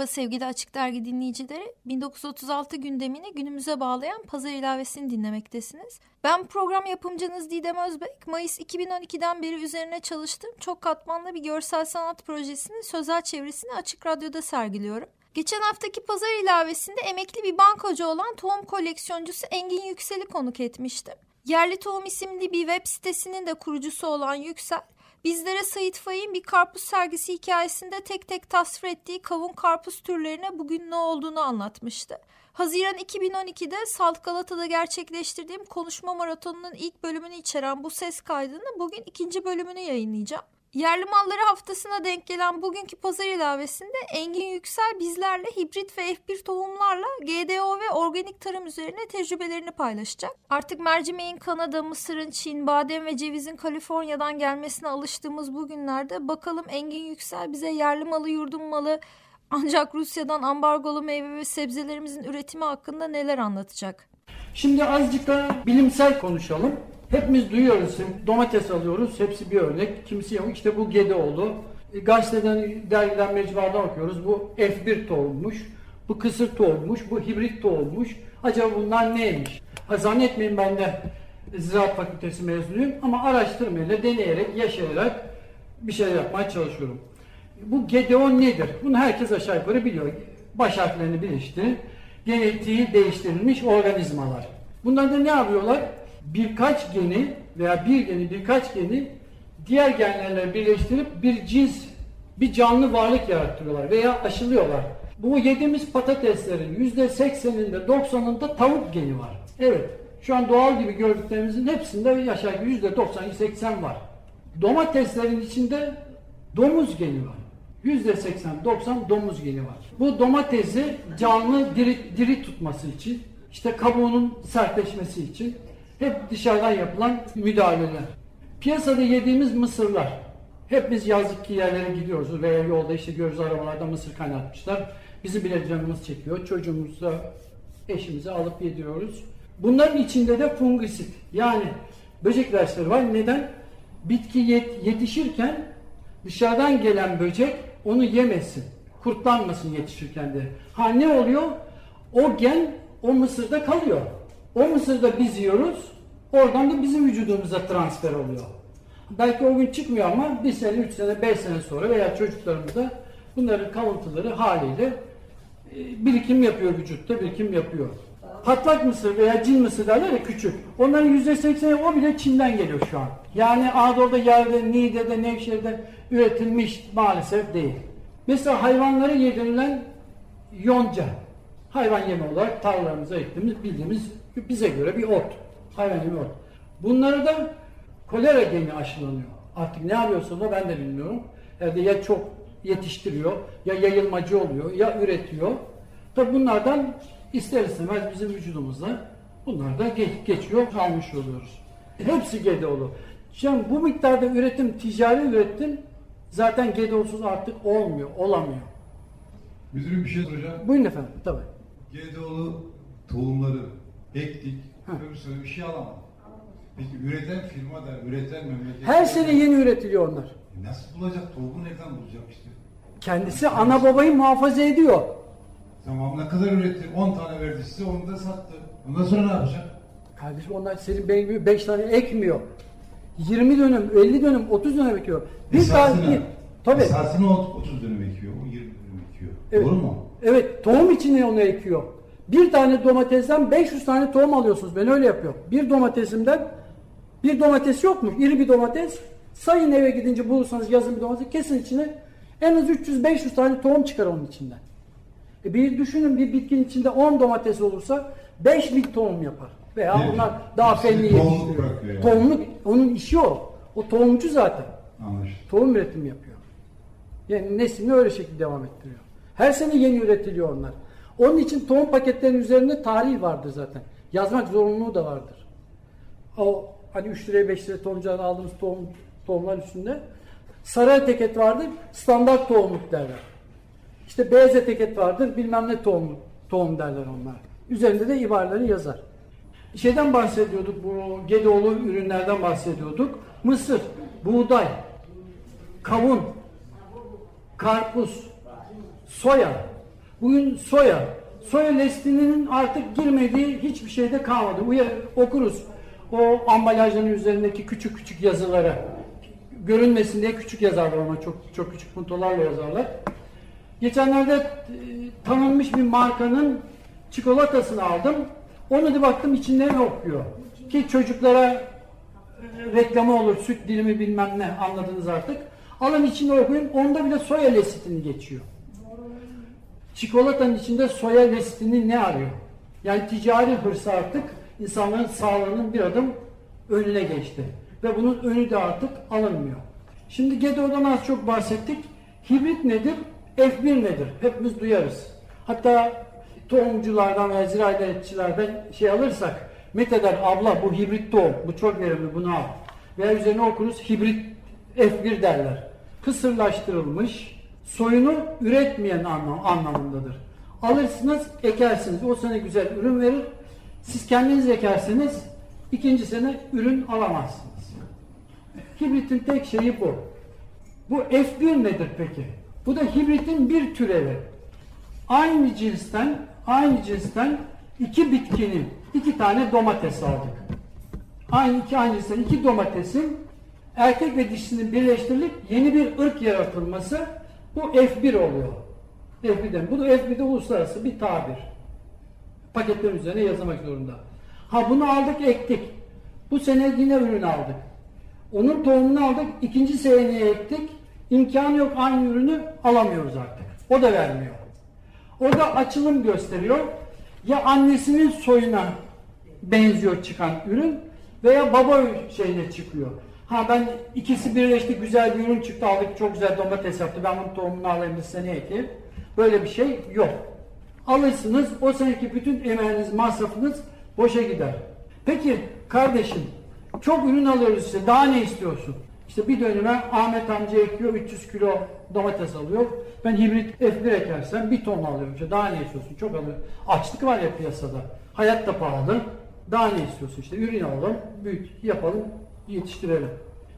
Merhaba sevgili Açık Dergi dinleyicileri. 1936 gündemini günümüze bağlayan pazar ilavesini dinlemektesiniz. Ben program yapımcınız Didem Özbek. Mayıs 2012'den beri üzerine çalıştığım çok katmanlı bir görsel sanat projesinin sözel çevresini Açık Radyo'da sergiliyorum. Geçen haftaki pazar ilavesinde emekli bir bankacı olan tohum koleksiyoncusu Engin Yüksel'i konuk etmiştim. Yerli Tohum isimli bir web sitesinin de kurucusu olan Yüksel, bizlere Sait Faik'in bir karpuz sergisi hikayesinde tek tek tasvir ettiği kavun karpuz türlerine bugün ne olduğunu anlatmıştı. Haziran 2012'de Salt Galata'da gerçekleştirdiğim konuşma maratonunun ilk bölümünü içeren bu ses kaydını bugün ikinci bölümünü yayınlayacağım. Yerli malları haftasına denk gelen bugünkü pazar ilavesinde Engin Yüksel bizlerle hibrit ve F1 tohumlarla GDO ve organik tarım üzerine tecrübelerini paylaşacak. Artık mercimeğin Kanada, Mısır'ın Çin, badem ve cevizin Kaliforniya'dan gelmesine alıştığımız bu günlerde bakalım Engin Yüksel bize yerli malı, yurdum malı ancak Rusya'dan ambargolu meyve ve sebzelerimizin üretimi hakkında neler anlatacak? Şimdi azıcık da bilimsel konuşalım. Hepimiz duyuyoruz. Domates alıyoruz. Hepsi bir örnek. Kimisi yok. İşte bu Gedeoğlu. E, gazeteden, dergiden, mecmuadan okuyoruz. Bu F1 tohummuş. Bu kısır tohummuş. Bu hibrit tohummuş. Acaba bunlar neymiş? Ha, zannetmeyin ben de Ziraat Fakültesi mezunuyum ama araştırmayla, deneyerek, yaşayarak bir şeyler yapmaya çalışıyorum. Bu GDO nedir? Bunu herkes aşağı yukarı biliyor. Baş harflerini bilişti. Genetiği değiştirilmiş organizmalar. Bunlar da ne yapıyorlar? Birkaç geni veya bir geni birkaç geni diğer genlerle birleştirip bir cins, bir canlı varlık yarattırıyorlar veya aşılıyorlar. Bu yediğimiz patateslerin yüzde sekseninde, doksanında tavuk geni var. Evet, şu an doğal gibi gördüklerimizin hepsinde yaşar yüzde doksan, seksen var. Domateslerin içinde domuz geni var. Yüzde seksen, doksan domuz geni var. Bu domatesi canlı diri, diri tutması için, işte kabuğunun sertleşmesi için hep dışarıdan yapılan müdahaleler. Piyasada yediğimiz mısırlar. Hep biz yazlık yerlere gidiyoruz veya yolda işte görürüz arabalarda mısır kaynatmışlar. Bizi bile canımız çekiyor. Çocuğumuza, eşimize alıp yediriyoruz. Bunların içinde de fungisit yani böcek ilaçları var. Neden? Bitki yet yetişirken dışarıdan gelen böcek onu yemesin. Kurtlanmasın yetişirken de. Ha ne oluyor? O gen o mısırda kalıyor. O mısırda biz yiyoruz. Oradan da bizim vücudumuza transfer oluyor. Belki o gün çıkmıyor ama bir sene, üç sene, beş sene sonra veya çocuklarımızda bunların kalıntıları haliyle e, birikim yapıyor vücutta, birikim yapıyor. Patlak mısır veya cin mısır derler ya küçük. Onların yüzde sekseni o bile Çin'den geliyor şu an. Yani Anadolu'da yerde, Niğde'de, Nevşehir'de üretilmiş maalesef değil. Mesela hayvanlara yedirilen yonca. Hayvan yemi olarak tarlalarımıza ektiğimiz bildiğimiz bize göre bir ot. Hayvan yemi ot. Bunları da kolera geni aşılanıyor. Artık ne arıyorsa da ben de bilmiyorum. Yani ya çok yetiştiriyor, ya yayılmacı oluyor, ya üretiyor. Tabi bunlardan ister istemez bizim vücudumuzda bunlar da geç, geçiyor, almış oluyoruz. Hepsi GDO'lu. Şimdi bu miktarda üretim, ticari üretim zaten GDO'suz artık olmuyor, olamıyor. Müdürüm bir şey soracağım. Buyurun efendim, tabii. GDO'lu tohumları ektik, öbür sene bir şey alamadık. Peki üreten firma da, üreten memleket... Her sene yeni üretiliyor onlar. E nasıl bulacak? Tohumu nereden bulacak işte? Kendisi ana babayı muhafaza ediyor. Tamam ne kadar üretti? 10 tane verdi size, onu da sattı. Ondan sonra ne yapacak? Kardeşim onlar senin benim gibi 5 tane ekmiyor. 20 dönüm, 50 dönüm, 30 dönüm ekiyor. Bir Esasına, tane tabii. esasına 30 dönüm ekiyor, o 20 dönüm ekiyor. Evet. Doğru mu? Evet, tohum içine onu ekiyor. Bir tane domatesten 500 tane tohum alıyorsunuz. Ben öyle yapıyorum. Bir domatesimden bir domates yok mu? İri bir domates. Sayın eve gidince bulursanız yazın bir domates. Kesin içine en az 300-500 tane tohum çıkar onun içinden. E bir düşünün bir bitkinin içinde 10 domates olursa 5000 tohum yapar. Veya Evet. onlar daha fenli yetiştiriyor. yani. Tohumluk, onun işi o. O tohumcu zaten. Anlaşıldı. Tohum üretimi yapıyor. Yani neslini öyle şekilde devam ettiriyor. Her sene yeni üretiliyor onlar. Onun için tohum paketlerinin üzerinde tarih vardır zaten. Yazmak zorunluluğu da vardır. O hani 3 liraya 5 liraya tohumcudan aldığımız tohum, tohumlar üstünde sarı etiket vardır, standart tohumluk derler. İşte beyaz etiket vardır, bilmem ne tohum, tohum derler onlar. Üzerinde de ibareleri yazar. Şeyden bahsediyorduk, bu Gedoğlu ürünlerden bahsediyorduk. Mısır, buğday, kavun, karpuz, soya. Bugün soya, soya listinin artık girmediği hiçbir şeyde kalmadı. Uya, okuruz o ambalajların üzerindeki küçük küçük yazıları. Görünmesin diye küçük yazarlar ona, çok çok küçük puntolarla yazarlar. Geçenlerde e, tanınmış bir markanın çikolatasını aldım. Onu da baktım içinde ne okuyor. Ki çocuklara e, reklamı olur, süt dilimi bilmem ne anladınız artık. Alın içinde okuyun, onda bile soya lesitini geçiyor. Çikolatanın içinde soya lesitini ne arıyor? Yani ticari hırsı artık insanların sağlığının bir adım önüne geçti. Ve bunun önü de artık alınmıyor. Şimdi GEDO'dan az çok bahsettik. Hibrit nedir? F1 nedir? Hepimiz duyarız. Hatta tohumculardan ve ziraatçilerden şey alırsak Mete der abla bu hibrit tohum, bu çok verimli bunu al. Veya üzerine okuruz hibrit F1 derler. Kısırlaştırılmış, soyunu üretmeyen anlam, anlamındadır. Alırsınız, ekersiniz. O sene güzel ürün verir. Siz kendiniz ekerseniz ikinci sene ürün alamazsınız. Hibritin tek şeyi bu. Bu F1 nedir peki? Bu da hibritin bir türevi. Aynı cinsten, aynı cinsten iki bitkinin, iki tane domates aldık. Aynı iki aynı cinsten iki domatesin erkek ve dişisinin birleştirilip yeni bir ırk yaratılması bu F1 oluyor. F1'den. Bu da F1'de uluslararası bir tabir. Paketlerin üzerine yazmak zorunda. Ha bunu aldık ektik. Bu sene yine ürün aldık. Onun tohumunu aldık. ikinci seneye ektik. İmkanı yok aynı ürünü alamıyoruz artık. O da vermiyor. O da açılım gösteriyor. Ya annesinin soyuna benziyor çıkan ürün veya baba şeyine çıkıyor. Ha ben ikisi birleşti güzel bir ürün çıktı aldık çok güzel domates yaptı ben bunun tohumunu alayım bir sene ekeyim. Böyle bir şey yok. Alırsınız o seneki bütün emeğiniz masrafınız boşa gider. Peki kardeşim çok ürün alıyoruz size daha ne istiyorsun? İşte bir döneme Ahmet amca ekiyor 300 kilo domates alıyor. Ben hibrit F1 ekersem bir ton alıyorum. İşte daha ne istiyorsun? Çok alıyorum. Açlık var ya piyasada. Hayat da pahalı. Daha ne istiyorsun? İşte ürün alalım, büyüt, yapalım, yetiştirelim.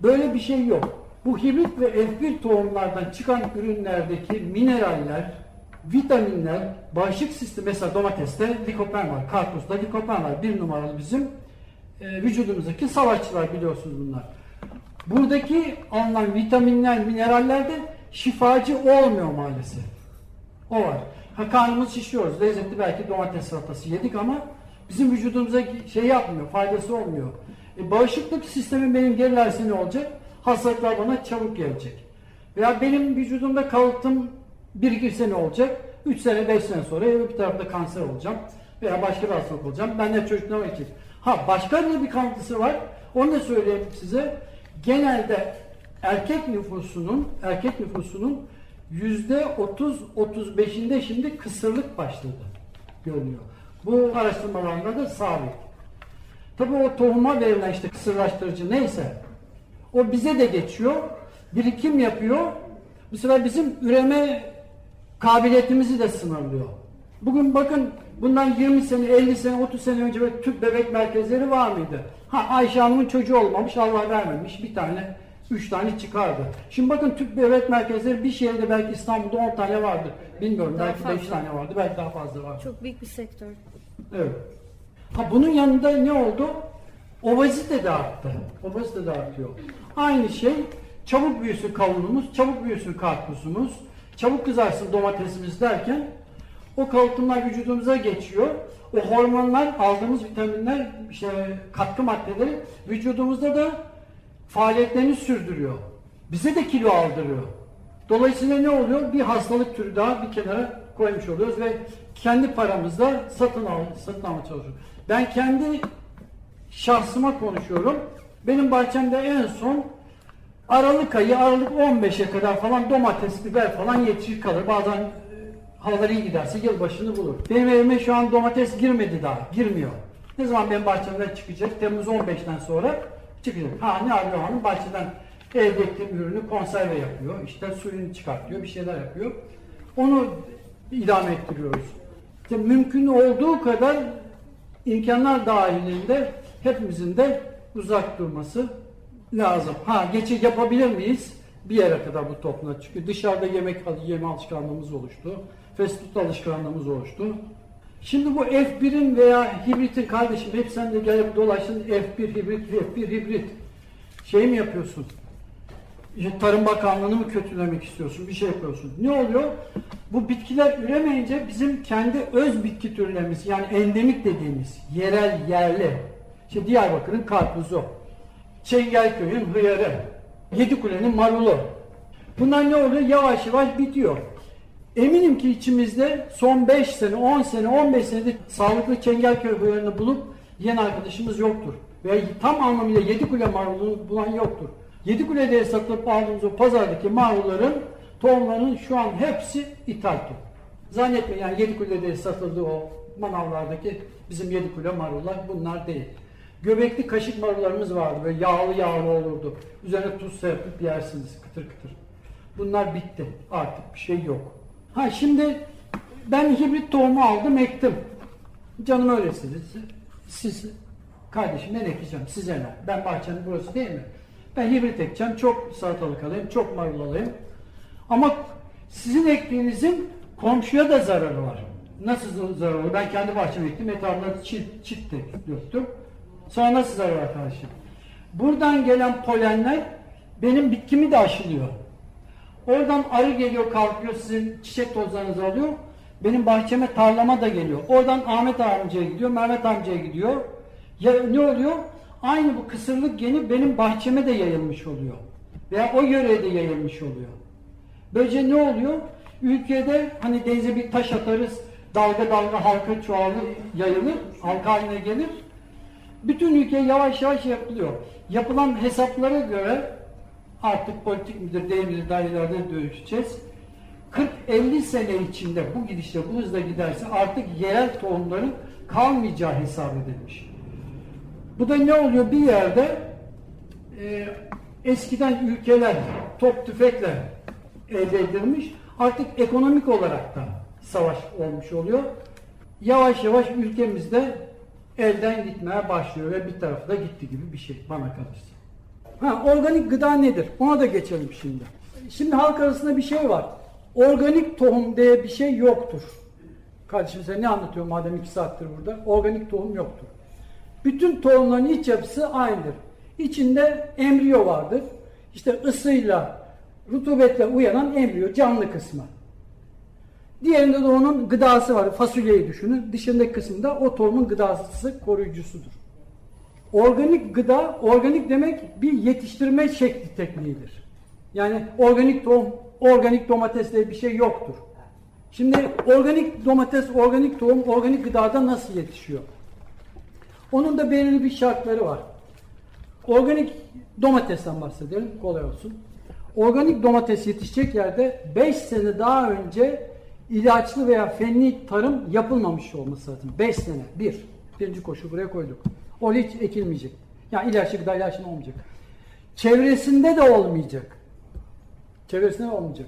Böyle bir şey yok. Bu hibrit ve F1 tohumlardan çıkan ürünlerdeki mineraller, vitaminler, bağışıklık sistemi mesela domateste likopen var, karpuzda likopen var. Bir numaralı bizim e, vücudumuzdaki savaşçılar biliyorsunuz bunlar. Buradaki alınan vitaminler, mineraller de şifacı olmuyor maalesef. O var. Ha karnımız şişiyoruz. Lezzetli belki domates salatası yedik ama bizim vücudumuza şey yapmıyor, faydası olmuyor. E, bağışıklık sistemi benim gerilerse ne olacak? Hastalıklar bana çabuk gelecek. Veya benim vücudumda kalıtım birikirse ne olacak? 3 sene 5 sene sonra bir tarafta kanser olacağım. Veya başka bir hastalık olacağım. Ben de çocuklarıma için. Ha başka bir kanıtısı var. Onu da söyleyeyim size. Genelde erkek nüfusunun erkek nüfusunun yüzde 30-35'inde şimdi kısırlık başladı görünüyor. Bu araştırmalarında da sabit. Tabii o tohuma verilen işte kısırlaştırıcı neyse o bize de geçiyor. Birikim yapıyor. Bu sefer bizim üreme kabiliyetimizi de sınırlıyor. Bugün bakın bundan 20 sene, 50 sene, 30 sene önce böyle tüp bebek merkezleri var mıydı? Ha Ayşe Hanım'ın çocuğu olmamış, Allah vermemiş. Bir tane, üç tane çıkardı. Şimdi bakın tüp bebek merkezleri bir şehirde belki İstanbul'da 10 tane vardı. Bilmiyorum Daha belki 5 fazla. tane vardı, belki daha fazla vardı. Çok büyük bir sektör. Evet. Ha bunun yanında ne oldu? Obezite de arttı. Obezite de artıyor. Aynı şey çabuk büyüsün kavunumuz, çabuk büyüsün karpuzumuz, çabuk kızarsın domatesimiz derken o kalıtımlar vücudumuza geçiyor. O hormonlar, aldığımız vitaminler, işte katkı maddeleri vücudumuzda da faaliyetlerini sürdürüyor. Bize de kilo aldırıyor. Dolayısıyla ne oluyor? Bir hastalık türü daha bir kenara koymuş oluyoruz ve kendi paramızla satın al, satın almaya çalışıyoruz. Ben kendi şahsıma konuşuyorum. Benim bahçemde en son Aralık ayı, Aralık 15'e kadar falan domates, biber falan yetişir kalır. Bazen e, havalar iyi giderse yılbaşını bulur. Benim evime şu an domates girmedi daha, girmiyor. Ne zaman benim bahçemden çıkacak? Temmuz 15'ten sonra çıkacak. Ha ne arıyor hanım? Bahçeden elde ettiğim ürünü konserve yapıyor. İşte suyunu çıkartıyor, bir şeyler yapıyor. Onu idame ettiriyoruz. İşte mümkün olduğu kadar imkanlar dahilinde hepimizin de uzak durması lazım. Ha geçiş yapabilir miyiz? Bir yere kadar bu toplumda çünkü dışarıda yemek yeme alışkanlığımız oluştu. Fast food alışkanlığımız oluştu. Şimdi bu F1'in veya hibritin kardeşim hep sen de gelip dolaştın F1 hibrit, F1 hibrit. Şey mi yapıyorsun? Tarım Bakanlığı'nı mı kötülemek istiyorsun? Bir şey yapıyorsun. Ne oluyor? Bu bitkiler üremeyince bizim kendi öz bitki türlerimiz yani endemik dediğimiz yerel yerli. İşte Diyarbakır'ın karpuzu, Çengelköy'ün hıyarı, Yedikule'nin marulu. Bunlar ne oluyor? Yavaş yavaş bitiyor. Eminim ki içimizde son 5 sene, 10 sene, 15 senedir sağlıklı Çengelköy hıyarını bulup yiyen arkadaşımız yoktur. Ve tam anlamıyla Yedikule marulunu bulan yoktur. Yedikule'de satılıp aldığımız o pazardaki marulların tohumlarının şu an hepsi ithal tohum. Zannetmeyin yani Yedikule'de satıldığı o manavlardaki bizim Yedikule marullar bunlar değil. Göbekli kaşık marullarımız vardı böyle yağlı yağlı olurdu. Üzerine tuz serpip yersiniz kıtır kıtır. Bunlar bitti. Artık bir şey yok. Ha şimdi ben hibrit tohumu aldım ektim. Canım öylesiniz. Siz kardeşim ne ekeceğim size ne? Ben bahçenin burası değil mi? Ben hibrit ekeceğim. Çok salatalık alayım. Çok marul alayım. Ama sizin ektiğinizin komşuya da zararı var. Nasıl zararı? Ben kendi bahçeme ektim. Etrafına çit, çit döktüm. Sonra nasıl zarar var kardeşim? Buradan gelen polenler benim bitkimi de aşılıyor. Oradan arı geliyor kalkıyor sizin çiçek tozlarınızı alıyor. Benim bahçeme tarlama da geliyor. Oradan Ahmet amcaya gidiyor, Mehmet amcaya gidiyor. Ya ne oluyor? Aynı bu kısırlık geni benim bahçeme de yayılmış oluyor. Veya o yöreye de yayılmış oluyor. Böylece ne oluyor? Ülkede hani denize bir taş atarız, dalga dalga halka çoğalır, yayılır, halka haline gelir. Bütün ülke yavaş yavaş yapılıyor. Yapılan hesaplara göre artık politik midir değil midir dairelerde dövüşeceğiz. 40-50 sene içinde bu gidişle bu hızla giderse artık yerel tohumların kalmayacağı hesap edilmiş. Bu da ne oluyor? Bir yerde e, eskiden ülkeler top tüfekle elde edilmiş. Artık ekonomik olarak da savaş olmuş oluyor. Yavaş yavaş ülkemizde elden gitmeye başlıyor ve bir tarafı da gitti gibi bir şey bana kalırsa. Ha, organik gıda nedir? Ona da geçelim şimdi. Şimdi halk arasında bir şey var. Organik tohum diye bir şey yoktur. Kardeşim sen ne anlatıyorsun madem iki saattir burada? Organik tohum yoktur. Bütün tohumların iç yapısı aynıdır. İçinde embriyo vardır. İşte ısıyla, rutubetle uyanan embriyo, canlı kısmı. Diğerinde de onun gıdası var. Fasulyeyi düşünün. Dışındaki kısımda o tohumun gıdası koruyucusudur. Organik gıda, organik demek bir yetiştirme şekli tekniğidir. Yani organik tohum, organik domates diye bir şey yoktur. Şimdi organik domates, organik tohum, organik gıdada nasıl yetişiyor? Onun da belirli bir şartları var. Organik domatesten bahsedelim, kolay olsun. Organik domates yetişecek yerde 5 sene daha önce ilaçlı veya fenli tarım yapılmamış olması lazım. 5 sene. Bir. Birinci koşu buraya koyduk. Orada hiç ekilmeyecek. Yani ilaçlı gıda ilaçlı olmayacak. Çevresinde de olmayacak. Çevresinde de olmayacak.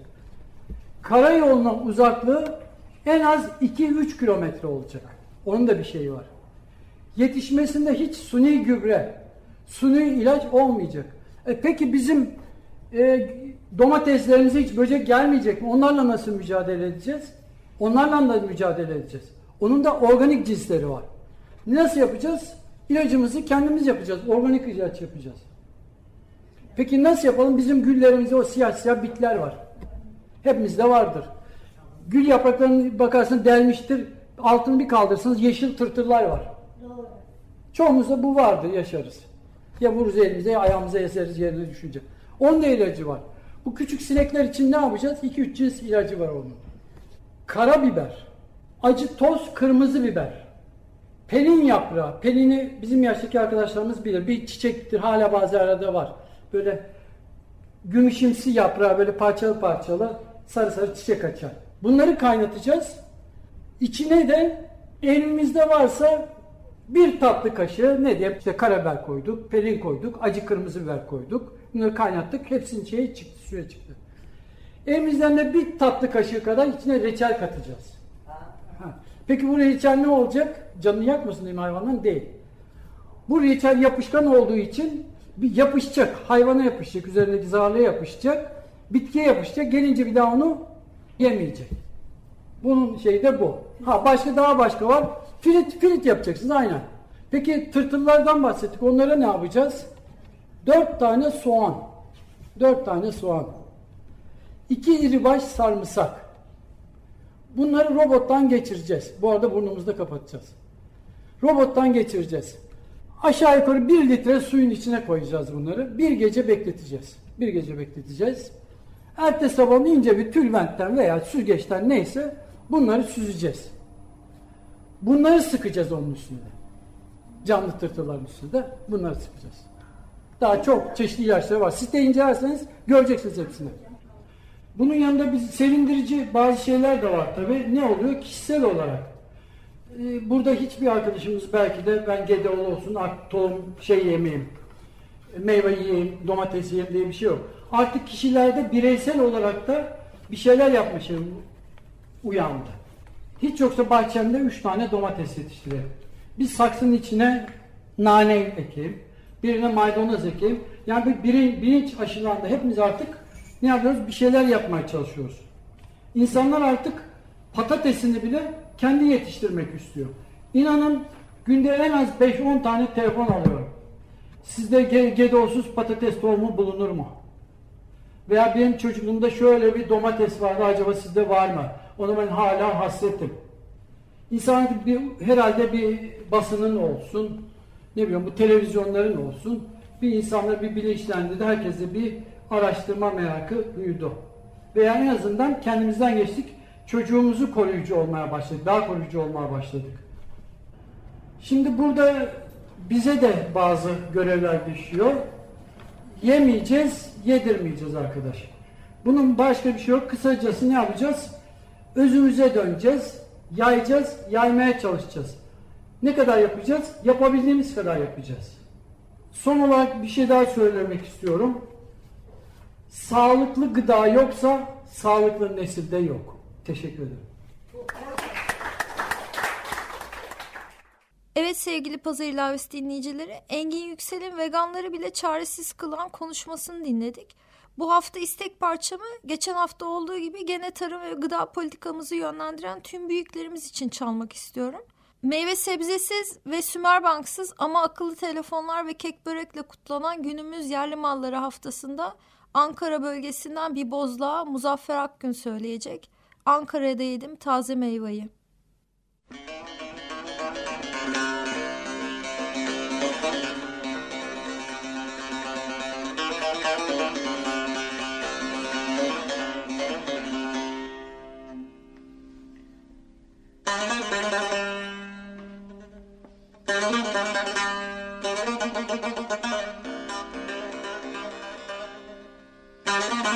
Karayoluna uzaklığı en az 2-3 kilometre olacak. Onun da bir şeyi var. Yetişmesinde hiç suni gübre, suni ilaç olmayacak. E peki bizim e, domateslerimize hiç böcek gelmeyecek mi? Onlarla nasıl mücadele edeceğiz? Onlarla da mücadele edeceğiz. Onun da organik cinsleri var. Nasıl yapacağız? İlacımızı kendimiz yapacağız. Organik ilaç yapacağız. Peki nasıl yapalım? Bizim güllerimizde o siyah siyah bitler var. Hepimizde vardır. Gül yapraklarını bakarsın delmiştir. Altını bir kaldırırsınız yeşil tırtırlar var. Çoğumuzda bu vardır yaşarız. Ya vururuz elimize ya ayağımıza eseriz yerine düşünce. Onun da ilacı var. Bu küçük sinekler için ne yapacağız? 2-3 cins ilacı var onun. Karabiber, acı toz, kırmızı biber, pelin yaprağı. Pelini bizim yaştaki arkadaşlarımız bilir. Bir çiçektir. Hala bazı arada var. Böyle gümüşümsi yaprağı böyle parçalı parçalı sarı sarı çiçek açar. Bunları kaynatacağız. İçine de elimizde varsa bir tatlı kaşığı ne diye işte karabiber koyduk, pelin koyduk, acı kırmızı biber koyduk. Bunları kaynattık. Hepsinin şeyi çıktı, suya çıktı. Elimizden de bir tatlı kaşığı kadar içine reçel katacağız. Ha. Peki bu reçel ne olacak? Canını yakmasın mi hayvanın? Değil. Bu reçel yapışkan olduğu için bir yapışacak. Hayvana yapışacak. Üzerindeki zarlığa yapışacak. Bitkiye yapışacak. Gelince bir daha onu yemeyecek. Bunun şeyi de bu. Ha başka daha başka var. Filit filit yapacaksınız aynen. Peki tırtıllardan bahsettik. Onlara ne yapacağız? Dört tane soğan. Dört tane soğan. İki iri baş sarımsak. Bunları robottan geçireceğiz. Bu arada burnumuzda kapatacağız. Robottan geçireceğiz. Aşağı yukarı bir litre suyun içine koyacağız bunları. Bir gece bekleteceğiz. Bir gece bekleteceğiz. Ertesi sabah ince bir tülbentten veya süzgeçten neyse bunları süzeceğiz. Bunları sıkacağız onun üstünde. Canlı tırtılların üstünde bunları sıkacağız. Daha çok çeşitli ilaçları var. Siz de incelerseniz göreceksiniz hepsini. Bunun yanında bir sevindirici bazı şeyler de var tabi. Ne oluyor? Kişisel olarak. Ee, burada hiçbir arkadaşımız belki de ben gedeoğlu olsun, tohum şey yemeyeyim, meyve yiyeyim, domates yiyeyim diye bir şey yok. Artık kişilerde bireysel olarak da bir şeyler yapma şey uyandı. Hiç yoksa bahçemde üç tane domates yetiştireyim. Bir saksının içine nane ekeyim. Birine maydanoz ekeyim. Yani bir bilinç aşılandı. Hepimiz artık ne yapıyoruz? Bir şeyler yapmaya çalışıyoruz. İnsanlar artık patatesini bile kendi yetiştirmek istiyor. İnanın günde en az 5-10 tane telefon alıyorum. Sizde gedosuz patates tohumu bulunur mu? Veya benim çocukluğumda şöyle bir domates vardı acaba sizde var mı? Onu ben hala hasretim. İnsan bir, herhalde bir basının olsun, ne bileyim bu televizyonların olsun, bir insanla bir bilinçlendi, herkese bir araştırma merakı duydu. Veya en azından kendimizden geçtik, çocuğumuzu koruyucu olmaya başladık, daha koruyucu olmaya başladık. Şimdi burada bize de bazı görevler düşüyor. Yemeyeceğiz, yedirmeyeceğiz arkadaş. Bunun başka bir şey yok. Kısacası ne yapacağız? Özümüze döneceğiz, yayacağız, yaymaya çalışacağız. Ne kadar yapacağız? Yapabildiğimiz kadar yapacağız. Son olarak bir şey daha söylemek istiyorum. Sağlıklı gıda yoksa sağlıklı nesil de yok. Teşekkür ederim. Evet sevgili Pazar İlavesi dinleyicileri, Engin Yüksel'in veganları bile çaresiz kılan konuşmasını dinledik. Bu hafta istek parçamı geçen hafta olduğu gibi gene tarım ve gıda politikamızı yönlendiren tüm büyüklerimiz için çalmak istiyorum. Meyve sebzesiz ve sümerbanksız ama akıllı telefonlar ve kek börekle kutlanan günümüz yerli malları haftasında Ankara bölgesinden bir bozluğa Muzaffer Akgün söyleyecek. Ankara'da yedim taze meyveyi. Müzik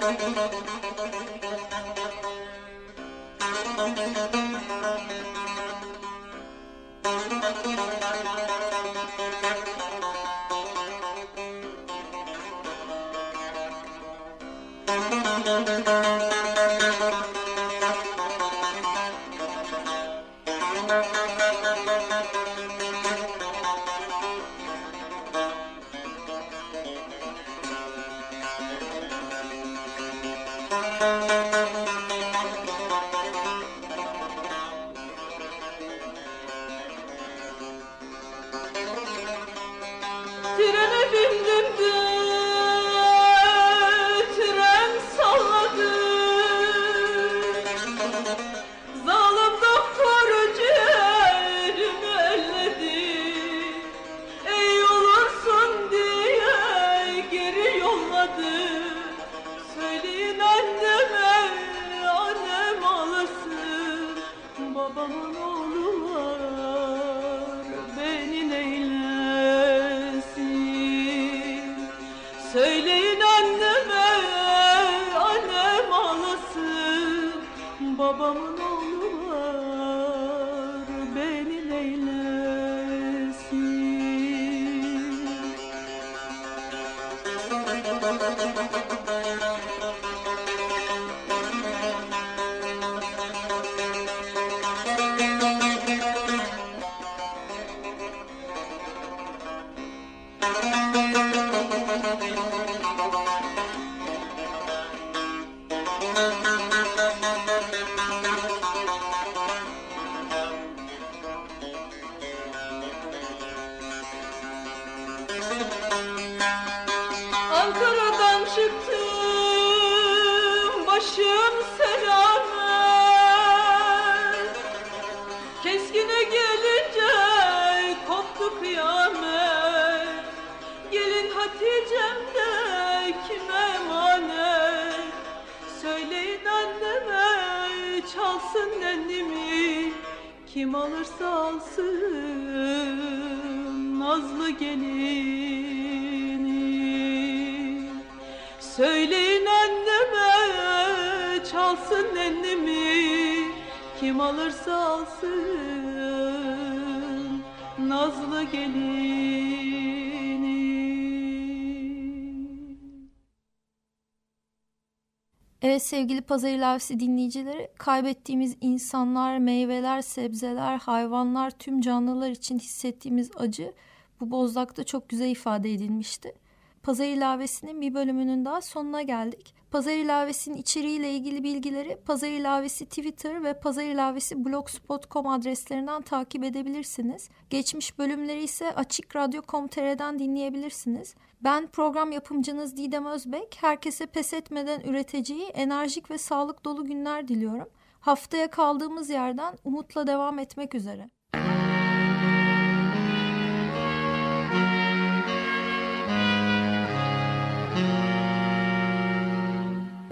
Thank you. Kim alırsa alsın nazlı gelini. Söyleyin anneme çalsın nennimi Kim alırsa alsın nazlı gelini Evet sevgili Pazar İlavesi dinleyicileri, kaybettiğimiz insanlar, meyveler, sebzeler, hayvanlar, tüm canlılar için hissettiğimiz acı bu bozdakta çok güzel ifade edilmişti. Pazar İlavesi'nin bir bölümünün daha sonuna geldik. Pazar İlavesi'nin içeriğiyle ilgili bilgileri Pazar İlavesi Twitter ve Pazar İlavesi blogspot.com adreslerinden takip edebilirsiniz. Geçmiş bölümleri ise açıkradyo.com.tr'den dinleyebilirsiniz. Ben program yapımcınız Didem Özbek. Herkese pes etmeden üreteceği enerjik ve sağlık dolu günler diliyorum. Haftaya kaldığımız yerden umutla devam etmek üzere.